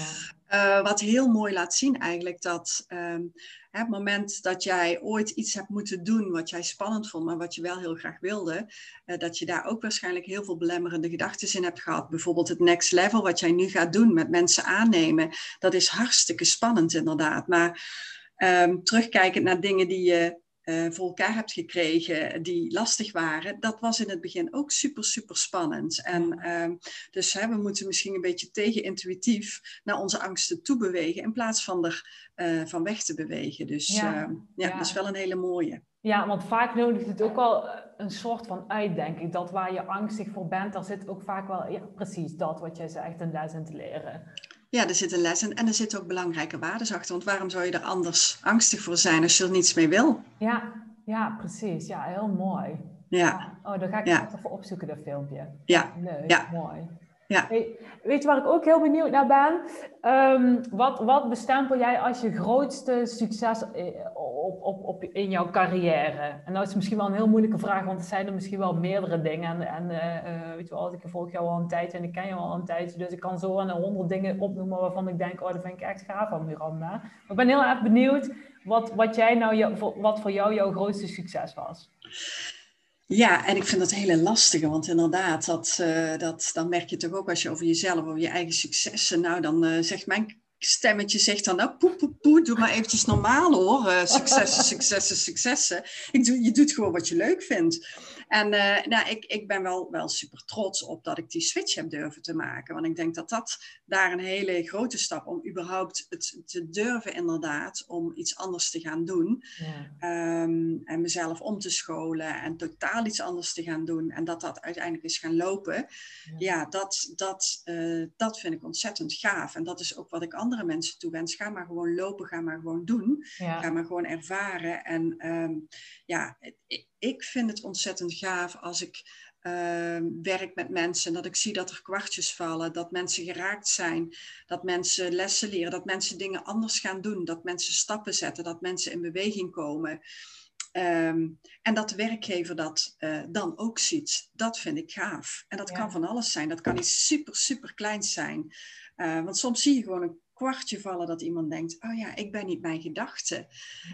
Uh, wat heel mooi laat zien eigenlijk dat um, hè, het moment dat jij ooit iets hebt moeten doen wat jij spannend vond, maar wat je wel heel graag wilde, uh, dat je daar ook waarschijnlijk heel veel belemmerende gedachten in hebt gehad. Bijvoorbeeld het next level wat jij nu gaat doen met mensen aannemen, dat is hartstikke spannend inderdaad. Maar um, terugkijkend naar dingen die je uh, voor elkaar hebt gekregen die lastig waren, dat was in het begin ook super, super spannend. En uh, dus hè, we moeten misschien een beetje tegenintuïtief naar onze angsten toe bewegen in plaats van er uh, van weg te bewegen. Dus ja, ehm, ja, ja, dat is wel een hele mooie. Ja, want vaak nodigt het ook wel eh, een soort van uit, denk ik. Dat waar je angstig voor bent, daar zit ook vaak wel ja, precies dat wat jij zegt, een les in te leren. Ja, er zit een les in en er zitten ook belangrijke waarden achter. Want waarom zou je er anders angstig voor zijn als je er niets mee wil? Ja, ja precies. Ja, heel mooi. Ja. Oh, dan ga ik ja. even opzoeken, dat filmpje. Ja. Leuk, ja. mooi. Ja. weet je waar ik ook heel benieuwd naar ben? Um, wat, wat bestempel jij als je grootste succes op, op, op, in jouw carrière? En dat is misschien wel een heel moeilijke vraag, want er zijn er misschien wel meerdere dingen. En, en uh, weet je wel, ik volg jou al een tijdje en ik ken jou al een tijdje, dus ik kan zo een honderd dingen opnoemen waarvan ik denk, oh, dat vind ik echt gaaf van Miranda. Maar ik ben heel erg benieuwd wat, wat, jij nou, wat voor jou jouw grootste succes was. Ja, en ik vind dat hele lastige, want inderdaad, dat, uh, dat, dan merk je toch ook als je over jezelf, over je eigen successen, nou dan uh, zegt mijn stemmetje zegt dan, nou poe, poe, poe, doe maar eventjes normaal hoor, uh, successen, successen, successen. Ik doe, je doet gewoon wat je leuk vindt. En uh, nou, ik, ik ben wel, wel super trots op dat ik die switch heb durven te maken. Want ik denk dat dat daar een hele grote stap om überhaupt het te durven inderdaad om iets anders te gaan doen. Ja. Um, en mezelf om te scholen en totaal iets anders te gaan doen. En dat dat uiteindelijk is gaan lopen. Ja, ja dat, dat, uh, dat vind ik ontzettend gaaf. En dat is ook wat ik andere mensen toewens. Ga maar gewoon lopen, ga maar gewoon doen. Ja. Ga maar gewoon ervaren. En um, ja, ik, ik vind het ontzettend gaaf als ik uh, werk met mensen, dat ik zie dat er kwartjes vallen, dat mensen geraakt zijn, dat mensen lessen leren, dat mensen dingen anders gaan doen, dat mensen stappen zetten, dat mensen in beweging komen. Um, en dat de werkgever dat uh, dan ook ziet. Dat vind ik gaaf. En dat ja. kan van alles zijn. Dat kan iets super, super kleins zijn. Uh, want soms zie je gewoon een kwartje vallen dat iemand denkt: Oh ja, ik ben niet mijn gedachten.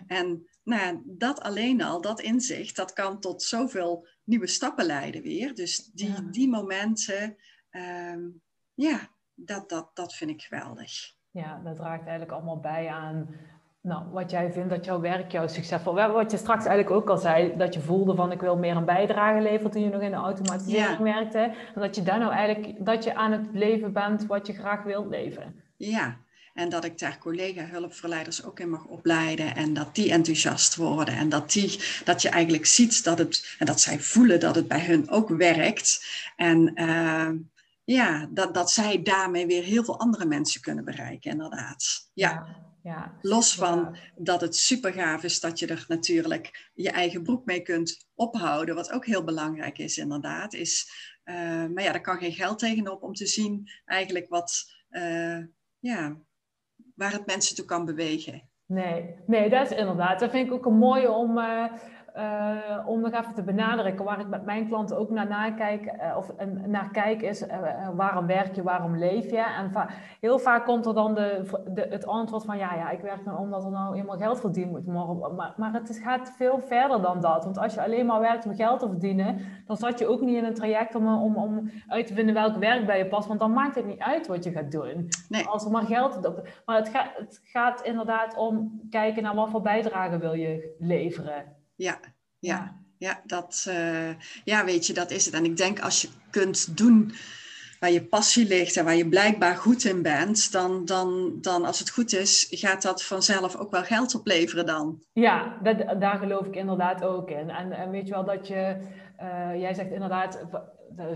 En nou, dat alleen al, dat inzicht, dat kan tot zoveel nieuwe stappen leiden weer. Dus die, ja. die momenten, um, ja, dat, dat, dat vind ik geweldig. Ja, dat draagt eigenlijk allemaal bij aan nou, wat jij vindt dat jouw werk jou succesvol... Wat je straks eigenlijk ook al zei, dat je voelde van ik wil meer een bijdrage leveren toen je nog in de automatisering ja. werkte. En dat je daar nou eigenlijk, dat je aan het leven bent wat je graag wilt leven. Ja, En dat ik daar collega-hulpverleiders ook in mag opleiden. En dat die enthousiast worden. En dat, die, dat je eigenlijk ziet dat het, en dat zij voelen dat het bij hun ook werkt. En uh, ja, dat, dat zij daarmee weer heel veel andere mensen kunnen bereiken, inderdaad. Ja. ja, Los van dat het super gaaf is dat je er natuurlijk je eigen broek mee kunt ophouden, wat ook heel belangrijk is, inderdaad. Is, uh, maar ja, daar kan geen geld tegenop om te zien eigenlijk wat, uh, ja, waar het mensen toe kan bewegen. Nee, nee, dat is inderdaad. Dat vind ik ook een mooie om. Uh, uh, om nog even te benadrukken, waar ik met mijn klanten ook naar, nakijk, uh, of naar kijk, is uh, waarom werk je, waarom leef je? En va heel vaak komt er dan de, de, het antwoord van, ja, ja, ik werk dan omdat er nou eenmaal geld verdiend moet worden. Maar, maar het gaat veel verder dan dat. Want als je alleen maar werkt om geld te verdienen, dan zat je ook niet in een traject om, om, om uit te vinden welk werk bij je past. Want dan maakt het niet uit wat je gaat doen. Nee. Als er maar geld... Maar het, gaat het gaat inderdaad om kijken naar wat voor bijdrage wil je leveren ja, ja, ja, dat, uh, ja, weet je, dat is het. En ik denk als je kunt doen waar je passie ligt en waar je blijkbaar goed in bent, dan, dan, dan als het goed is, gaat dat vanzelf ook wel geld opleveren dan. Ja, dat, daar geloof ik inderdaad ook in. En, en weet je wel dat je, uh, jij zegt inderdaad,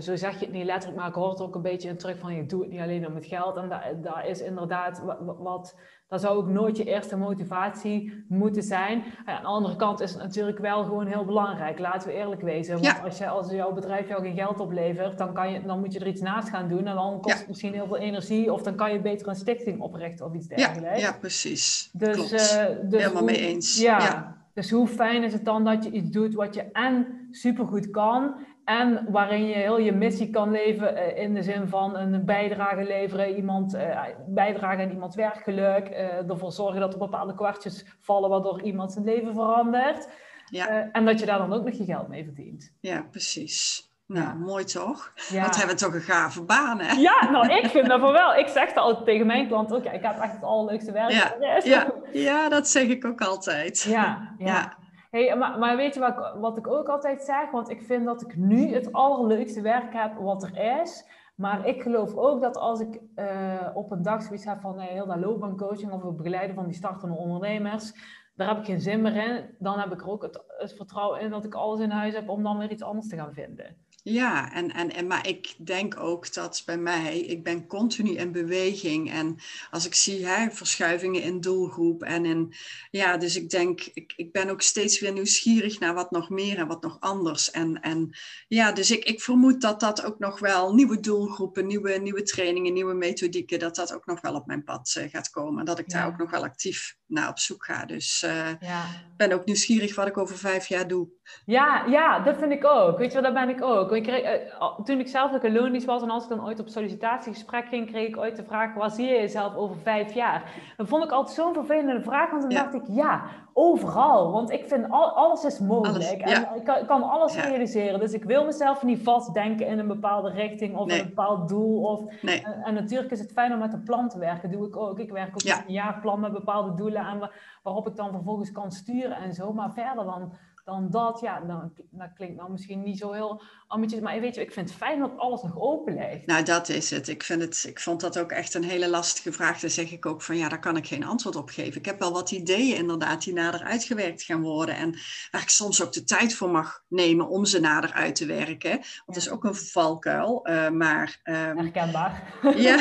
zo zeg je het niet letterlijk, maar ik hoor het ook een beetje in terug van je doet het niet alleen om het geld. En daar is inderdaad wat dat zou ook nooit je eerste motivatie moeten zijn. Aan de andere kant is het natuurlijk wel gewoon heel belangrijk. Laten we eerlijk wezen. Want als, je, als jouw bedrijf jou geen geld oplevert, dan, kan je, dan moet je er iets naast gaan doen. En dan kost het misschien heel veel energie. Of dan kan je beter een stichting oprichten of iets dergelijks. Ja, ja precies. Dus, Klopt. Uh, dus Helemaal mee eens. ja. Dus hoe fijn is het dan dat je iets doet wat je en supergoed kan en waarin je heel je missie kan leven uh, in de zin van een bijdrage leveren, iemand, uh, bijdragen aan iemands werkgeluk, uh, ervoor zorgen dat er bepaalde kwartjes vallen waardoor iemand zijn leven verandert. Ja. en dat je daar dan ook nog je geld mee verdient. Ja, precies. Nou, mooi toch? Ja. Wat hebben we toch een gave baan, hè? Ja, nou, ik vind dat wel. Ik zeg dat altijd tegen mijn klant ook. Ja, ik heb echt het allerleukste werk. Ja, ja, ja, dat zeg ik ook altijd. ja. ja. Hey, maar, maar weet je wat, wat ik ook altijd zeg? Want ik vind dat ik nu het allerleukste werk heb wat er is. Maar ik geloof ook dat als ik uh, op een dag zoiets heb van uh, heel dat loopbaancoaching of het begeleiden van die startende ondernemers, daar heb ik geen zin meer in. Dan heb ik er ook het, het vertrouwen in dat ik alles in huis heb om dan weer iets anders te gaan vinden. Ja, en, en, en, maar ik denk ook dat bij mij, ik ben continu in beweging. En als ik zie hè, verschuivingen in doelgroep en in, ja, dus ik denk, ik, ik ben ook steeds weer nieuwsgierig naar wat nog meer en wat nog anders. En, en ja, dus ik, ik vermoed dat dat ook nog wel nieuwe doelgroepen, nieuwe, nieuwe trainingen, nieuwe methodieken, dat dat ook nog wel op mijn pad uh, gaat komen. Dat ik daar ook nog wel actief naar op zoek ga. Dus uh, ja. ben ook nieuwsgierig wat ik over vijf jaar doe. Ja, ja, dat vind ik ook. Weet je wel, daar ben ik ook. Ik kreeg, uh, toen ik zelf ook een loonisch was en als ik dan ooit op sollicitatiegesprek ging, kreeg ik ooit de vraag, waar zie je jezelf over vijf jaar? Dat vond ik altijd zo'n vervelende vraag, want dan dacht ik, ja, overal. Want ik vind al, alles is mogelijk. en ik kan, kan alles realiseren. Dus ik wil mezelf niet vastdenken in een bepaalde richting of een bepaald doel. Of, en, en, natuurlijk is het fijn om met een plan te werken. doe ik ook. Ik werk ook met een jaarplan met bepaalde doelen aan waarop ik dan vervolgens kan sturen en zo. Maar verder dan dan dat, ja, dan, dat klinkt nou misschien niet zo heel ambitieus. Maar weet je, ik vind het fijn dat alles nog open ligt. Nou, dat is het. Ik, vind het. ik vond dat ook echt een hele lastige vraag. Daar zeg ik ook van, ja, daar kan ik geen antwoord op geven. Ik heb wel wat ideeën inderdaad die nader uitgewerkt gaan worden. En waar ik soms ook de tijd voor mag nemen om ze nader uit te werken. Want dat is ook een valkuil. Uh, maar, um, Herkenbaar. [LAUGHS] ja,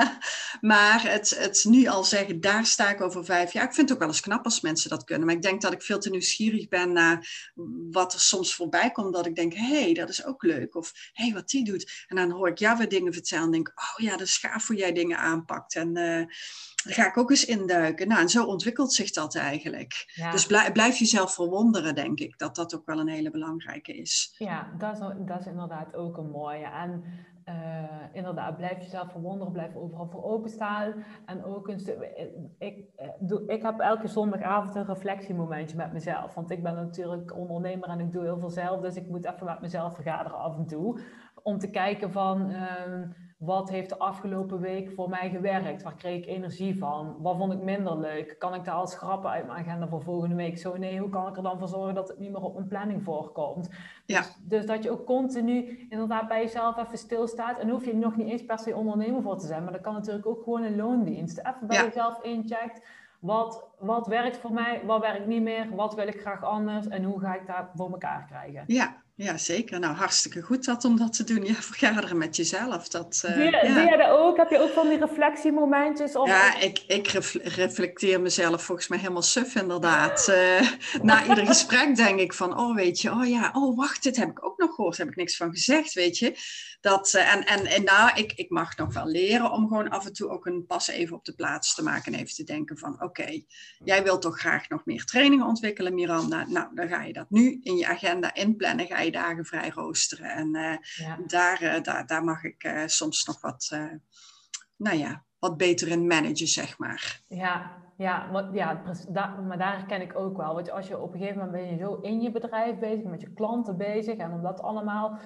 [LAUGHS] maar het, het nu al zeggen, daar sta ik over vijf jaar. Ik vind het ook wel eens knap als mensen dat kunnen. Maar ik denk dat ik veel te nieuwsgierig ben naar wat er soms voorbij komt, dat ik denk, hé, hey, dat is ook leuk. Of hé, hey, wat die doet. En dan hoor ik jou weer dingen vertellen en denk, oh ja, dat is gaaf hoe jij dingen aanpakt. En uh, daar ga ik ook eens induiken. Nou, en zo ontwikkelt zich dat eigenlijk. Dus blijf, blijf jezelf verwonderen, denk ik, dat dat ook wel een hele belangrijke is. Ja, dat is, dat is inderdaad ook een mooie. En uh, inderdaad, blijf jezelf verwonderen, blijf overal voor openstaan. En ook een stuk, ik, eh, ik heb elke zondagavond een reflectiemomentje met mezelf. Want ik ben natuurlijk ondernemer en ik doe heel veel zelf. Dus ik moet even met mezelf vergaderen af en toe. Om te kijken van, uh, wat heeft de afgelopen week voor mij gewerkt? Waar kreeg ik energie van? Wat vond ik minder leuk? Kan ik daar al schrappen uit mijn agenda voor volgende week? Zo nee, hoe kan ik er dan voor zorgen dat het niet meer op mijn planning voorkomt? Ja. Dus, dus dat je ook continu inderdaad bij jezelf even stilstaat. En hoef je nog niet eens per se ondernemer voor te zijn. Maar dat kan natuurlijk ook gewoon een loondienst. Even bij jezelf incheckt. Wat, wat werkt voor mij? Wat werkt niet meer? Wat wil ik graag anders? En hoe ga ik dat voor elkaar krijgen? Ja, ja, zeker. Nou, hartstikke goed dat om dat te doen. Ja, [LAUGHS] vergaderen met jezelf. Dat, uh, doe, je, ja. doe je dat ook? Heb je ook van die reflectiemomentjes? Of... Ja, ik, ik reflecteer mezelf volgens mij helemaal suf inderdaad. Uh, [LAUGHS] na ieder gesprek denk ik van, oh weet je, oh ja, oh wacht, dit heb ik ook nog gehoord. Daar heb ik niks van gezegd, weet je. Dat, uh, en, en, en nou, ik, ik mag nog wel leren om gewoon af en toe ook een pas even op de plaats te maken. En even te denken van, oké, jij wilt toch graag nog meer trainingen ontwikkelen, Miranda. Nou, dan ga je dat nu in je agenda inplannen. Ga je dagen vrij roosteren. En uh, ja. daar, uh, daar, daar mag ik uh, soms nog wat, nou ja, wat beter in managen, zeg maar. Ja, ja, maar, ja daar, maar daar herken ik ook wel. Want als je op een gegeven moment ben je zo in je bedrijf bezig, met je klanten bezig. En om dat allemaal,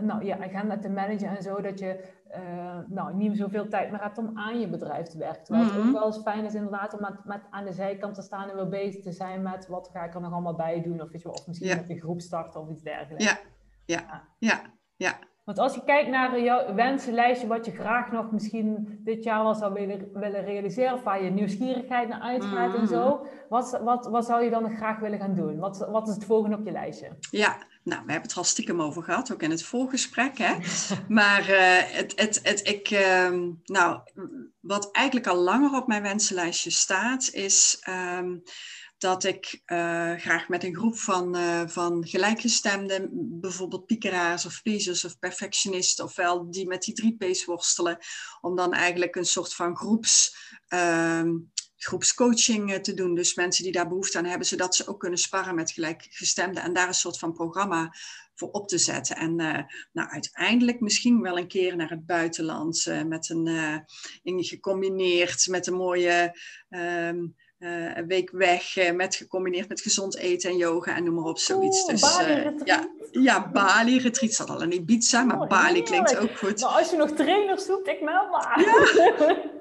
nou ja, agenda te managen en zo, dat je uh, nou, niet zoveel tijd meer hebt om aan je bedrijf te werken. Terwijl mm -hmm. het ook wel eens fijn is inderdaad om met, met aan de zijkant te staan en weer bezig te zijn met wat ga ik er nog allemaal bij doen. Of, weet je, of misschien ja. met een groep starten of iets dergelijks. Ja, ja, ja, ja. Want als je kijkt naar jouw wensenlijstje, wat je graag nog misschien dit jaar wel zou willen, willen realiseren, of waar je nieuwsgierigheid naar uitgaat mm -hmm. en zo, wat, wat, wat zou je dan nog graag willen gaan doen? Wat, wat is het volgende op je lijstje? Ja, nou, we hebben het al stiekem over gehad, ook in het voorgesprek. Hè? [LAUGHS] Maar uh, het, het, het, ik, uh, nou, wat eigenlijk al langer op mijn wensenlijstje staat, is um, dat ik uh, graag met een groep van, uh, van gelijkgestemden, bijvoorbeeld piekeraars of pleasers of perfectionisten, ofwel die met die drie P's worstelen, om dan eigenlijk een soort van groeps. Um, groepscoaching te doen. Dus mensen die daar behoefte aan hebben, zodat ze ook kunnen sparren met gelijkgestemden en daar een soort van programma voor op te zetten. En nou, uiteindelijk misschien wel een keer naar het buitenland met een, in, gecombineerd met een mooie um, week weg, met gecombineerd met gezond eten en yoga en noem maar op, zoiets. Dus, Bali ja, ja, Bali retreat zat al in Ibiza, maar oh, Bali klinkt ook goed. Maar als je nog trainers zoekt, ik meld maar. Ja. [LAUGHS]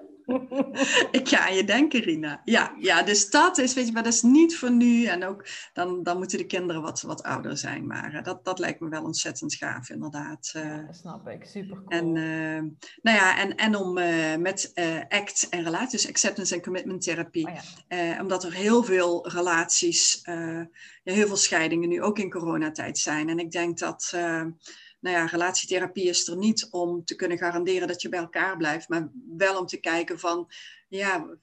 ik ga aan je denken, Rina. Ja, ja, dus dat is, weet je, maar dat is niet voor nu. En ook dan, dan moeten de kinderen wat, wat ouder zijn. Maar uh, dat, dat lijkt me wel ontzettend gaaf, inderdaad. Uh, ja, snap ik. Super cool. En, uh, nou ja, en, en om met ACT en relaties, dus acceptance en commitment therapie, oh, ja. omdat er heel veel relaties, heel veel scheidingen nu ook in coronatijd zijn. En ik denk dat nou ja, relatietherapie is er niet om te kunnen garanderen dat je bij elkaar blijft, maar wel om te kijken van, ja,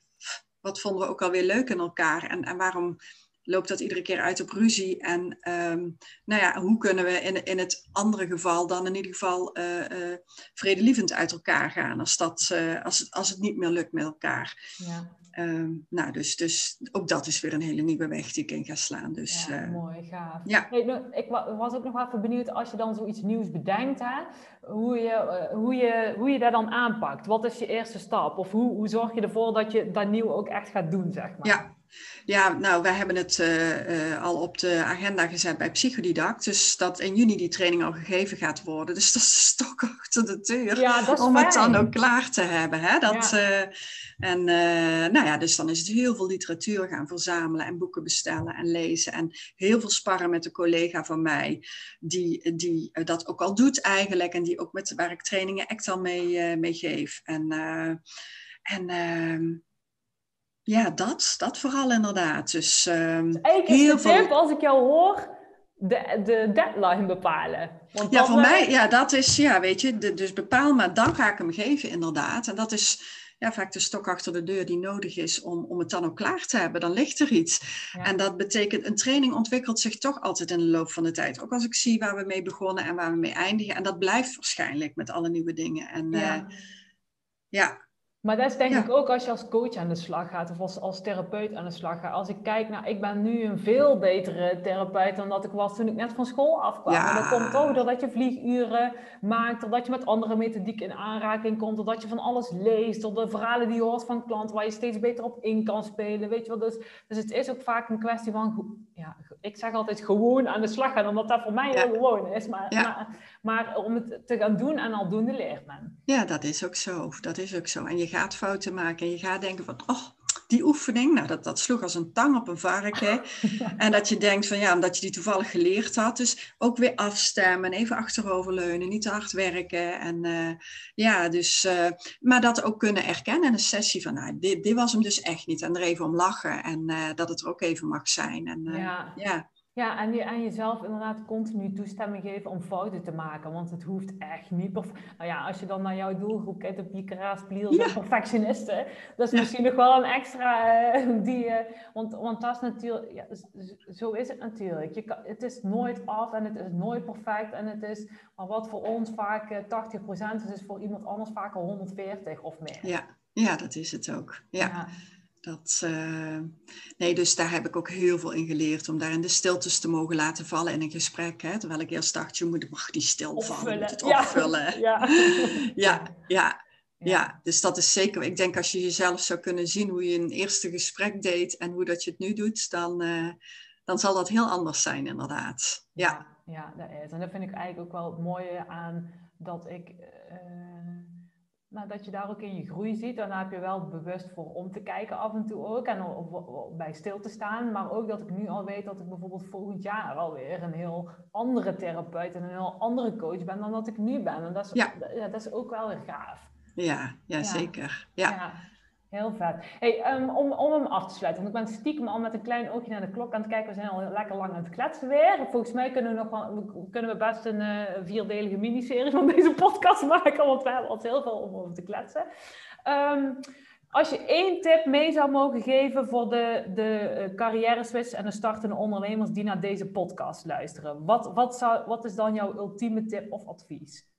wat vonden we ook alweer leuk in elkaar en, en waarom loopt dat iedere keer uit op ruzie? En um, nou ja, hoe kunnen we in, in het andere geval dan in ieder geval uh, uh, vredelievend uit elkaar gaan als, dat, uh, als, het, als het niet meer lukt met elkaar? Ja. Um, nou, dus, dus ook dat is weer een hele nieuwe weg die ik in ga slaan. Dus, ja, mooi, gaaf. Ja. Hey, nou, ik was ook nog even benieuwd als je dan zoiets nieuws bedenkt, hè, hoe, je, hoe, je, hoe je dat dan aanpakt. Wat is je eerste stap? Of hoe, hoe zorg je ervoor dat je dat nieuw ook echt gaat doen, zeg maar? Ja, ja, nou, wij hebben het uh, uh, al op de agenda gezet bij Psychodidact. Dus dat in juni die training al gegeven gaat worden. Dus [LAUGHS] dat is de stok achter de deur. Ja, dat is om fijn. het dan ook klaar te hebben. Hè? Dat, Ja. uh, en nou ja, dus dan is het heel veel literatuur gaan verzamelen en boeken bestellen en lezen. En heel veel sparren met een collega van mij, die, die dat ook al doet eigenlijk. En die ook met waar ik trainingen echt al mee, mee geef. En, en ehm, ja, dat, dat vooral inderdaad. Dus um, Eigenlijk is de tip, als ik jou hoor, de, de deadline bepalen. Want ja, voor eh, mij, ja, dat is, ja, weet je, de, dus bepaal maar, dan ga ik hem geven inderdaad. En dat is ja, vaak de stok achter de deur die nodig is om, om het dan ook klaar te hebben. Dan ligt er iets. Ja. En dat betekent, een training ontwikkelt zich toch altijd in de loop van de tijd. Ook als ik zie waar we mee begonnen en waar we mee eindigen. En dat blijft waarschijnlijk met alle nieuwe dingen. En Ja. ja Maar dat is denk Ja. ik ook als je als coach aan de slag gaat of als, als therapeut aan de slag gaat. Als ik kijk naar, ik ben nu een veel betere therapeut dan dat ik was toen ik net van school afkwam. Ja. En dat komt toch doordat je vlieguren maakt, doordat je met andere methodiek in aanraking komt, doordat je van alles leest, door de verhalen die je hoort van klanten waar je steeds beter op in kan spelen. Weet je wel, dus, dus het is ook vaak een kwestie van, ja, ik zeg altijd gewoon aan de slag gaan, omdat dat voor mij heel gewoon is. Maar, maar, maar, om het te gaan doen en aldoende leert men. Ja, dat is ook zo. Dat is ook zo. En je gaat fouten maken en je gaat denken van, oh, die oefening, nou, dat, dat sloeg als een tang op een varken. [LAUGHS] En dat je denkt van ja, omdat je die toevallig geleerd had. Dus ook weer afstemmen, even achteroverleunen, niet te hard werken. En uh, ja, dus, uh, maar dat ook kunnen erkennen in een sessie van nou, dit, dit was hem dus echt niet. En er even om lachen en uh, dat het er ook even mag zijn. En, ja. ja. Ja, en, je, en jezelf inderdaad continu toestemming geven om fouten te maken. Want het hoeft echt niet. Nou ja, als je dan naar jouw doelgroep kijkt op piekeraars, pliers ja. perfectionisten. Dat is misschien nog wel een extra uh, [LAUGHS] die... Uh, want, want dat is natuurlijk... Ja, zo is het natuurlijk. Je kan, het is nooit af en het is nooit perfect. En het is... Maar wat voor ons vaak uh, eh, 80% is, is voor iemand anders vaak al 140 of meer. Ja, ja dat is het ook. ja. Dat, uh, nee, dus daar heb ik ook heel veel in geleerd. Om daar in de stiltes te mogen laten vallen in een gesprek. Hè, terwijl ik eerst dacht, je moet, mag die stil vallen, je moet het opvullen. [LAUGHS] Ja. ja, ja, ja. dus dat is zeker. Ik denk als je jezelf zou kunnen zien hoe je een eerste gesprek deed en hoe dat je het nu doet, dan, uh, dan zal dat heel anders zijn, inderdaad. Ja, ja, dat is. En dat vind ik eigenlijk ook wel het mooie aan dat ik. Uh, nou, dat je daar ook in je groei ziet. Dan heb je wel bewust voor om te kijken af en toe ook. En bij stil te staan. Maar ook dat ik nu al weet dat ik bijvoorbeeld volgend jaar alweer een heel andere therapeut en een heel andere coach ben dan dat ik nu ben. En dat is, ja. dat is ook wel weer gaaf. Ja, ja, zeker. ja. ja. Heel vet. Hey, um, om, om hem af te sluiten, want ik ben stiekem al met een klein oogje naar de klok aan het kijken. We zijn al lekker lang aan het kletsen weer. Volgens mij kunnen we, nog wel, kunnen we best een uh, vierdelige miniserie van deze [LAUGHS] podcast maken, want we hebben al heel veel om over te kletsen. Um, als je één tip mee zou mogen geven voor de, de eh, carrière switch en de startende ondernemers die naar deze podcast luisteren, wat, wat, zou, wat is dan jouw ultieme tip of advies?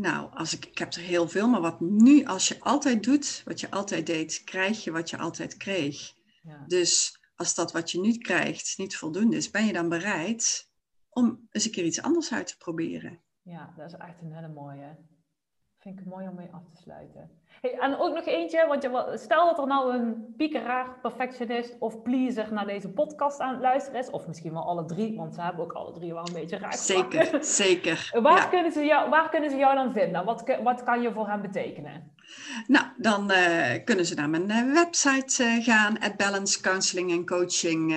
Nou, als ik, ik heb er heel veel, maar wat nu, als je altijd doet wat je altijd deed, krijg je wat je altijd kreeg. Ja. Dus als dat wat je nu krijgt niet voldoende is, ben je dan bereid om eens een keer iets anders uit te proberen? Ja, dat is echt een hele mooie. Vind ik mooi om mee af te sluiten. Hey, en ook nog eentje, want je, stel dat er nou een piekeraar, perfectionist of pleaser naar deze podcast aan het luisteren is, of misschien wel alle drie, want ze hebben ook alle drie wel een beetje raak. Zeker, [LAUGHS] zeker. waar, kunnen ze jou, waar kunnen ze jou dan vinden? Wat, wat kan je voor hen betekenen? Nou, dan uh, kunnen ze naar mijn uh, website uh, gaan, at Balance Counseling en Coaching,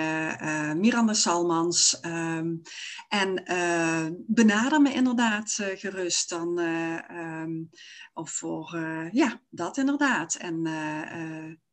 Miranda Salmans. Um, en benader me inderdaad gerust dan, um, of voor, ja, dat inderdaad. En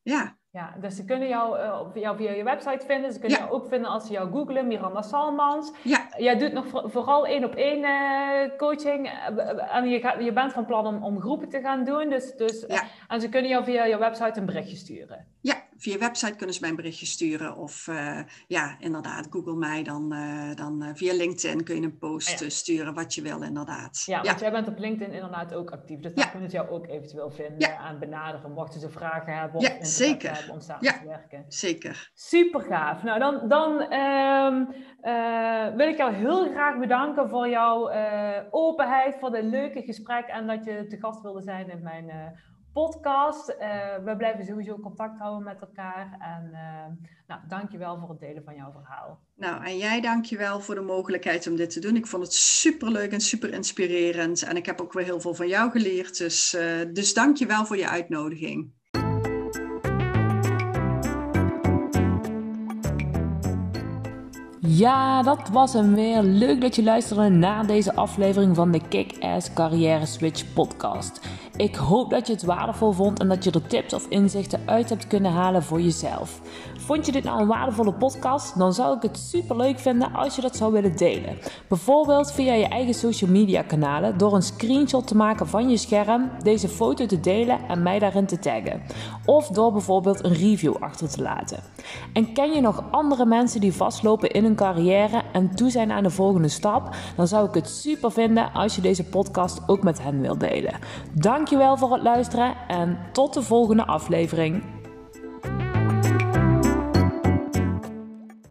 ja. Ja, dus ze kunnen jou, uh, jou via je website vinden. Ze kunnen jou ook vinden als ze jou googlen, Miranda Salmans. Ja. Jij doet nog vooral één op één uh, coaching. Eh, en je, gaat, je bent van plan om, om groepen te gaan doen. Dus, dus, ja. En ze kunnen jou via je website een berichtje sturen. Ja, via website kunnen ze mij een berichtje sturen. Of uh, ja, inderdaad, google mij. Dan, uh, dan uh, via LinkedIn kun je een post ah, sturen wat je wil, inderdaad. Ja, want jij bent op LinkedIn inderdaad ook actief. Dus daar kunnen ze jou ook eventueel vinden en benaderen. Mochten ze vragen hebben of zeker. hebben om samen te werken. Zeker. Super gaaf. Nou, dan, dan um, wil ik jou heel graag bedanken voor jouw openheid, voor de leuke gesprek en dat je te gast wilde zijn in mijn podcast. Uh, we blijven sowieso contact houden met elkaar. En uh, nou, dankjewel voor het delen van jouw verhaal. Nou, en jij dankjewel voor de mogelijkheid om dit te doen. Ik vond het super leuk en super inspirerend. En ik heb ook weer heel veel van jou geleerd. Dus, uh, dus dankjewel voor je uitnodiging. Ja, dat was hem weer. Leuk dat je luisterde naar deze aflevering van de Kick-Ass Carrière Switch podcast. Ik hoop dat je het waardevol vond en dat je er tips of inzichten uit hebt kunnen halen voor jezelf. Vond je dit nou een waardevolle podcast? Dan zou ik het super leuk vinden als je dat zou willen delen. Bijvoorbeeld via je eigen social media kanalen door een screenshot te maken van je scherm, deze foto te delen en mij daarin te taggen. Of door bijvoorbeeld een review achter te laten. En ken je nog andere mensen die vastlopen in hun carrière en toe zijn aan de volgende stap? Dan zou ik het super vinden als je deze podcast ook met hen wilt delen. Dankjewel voor het luisteren en tot de volgende aflevering.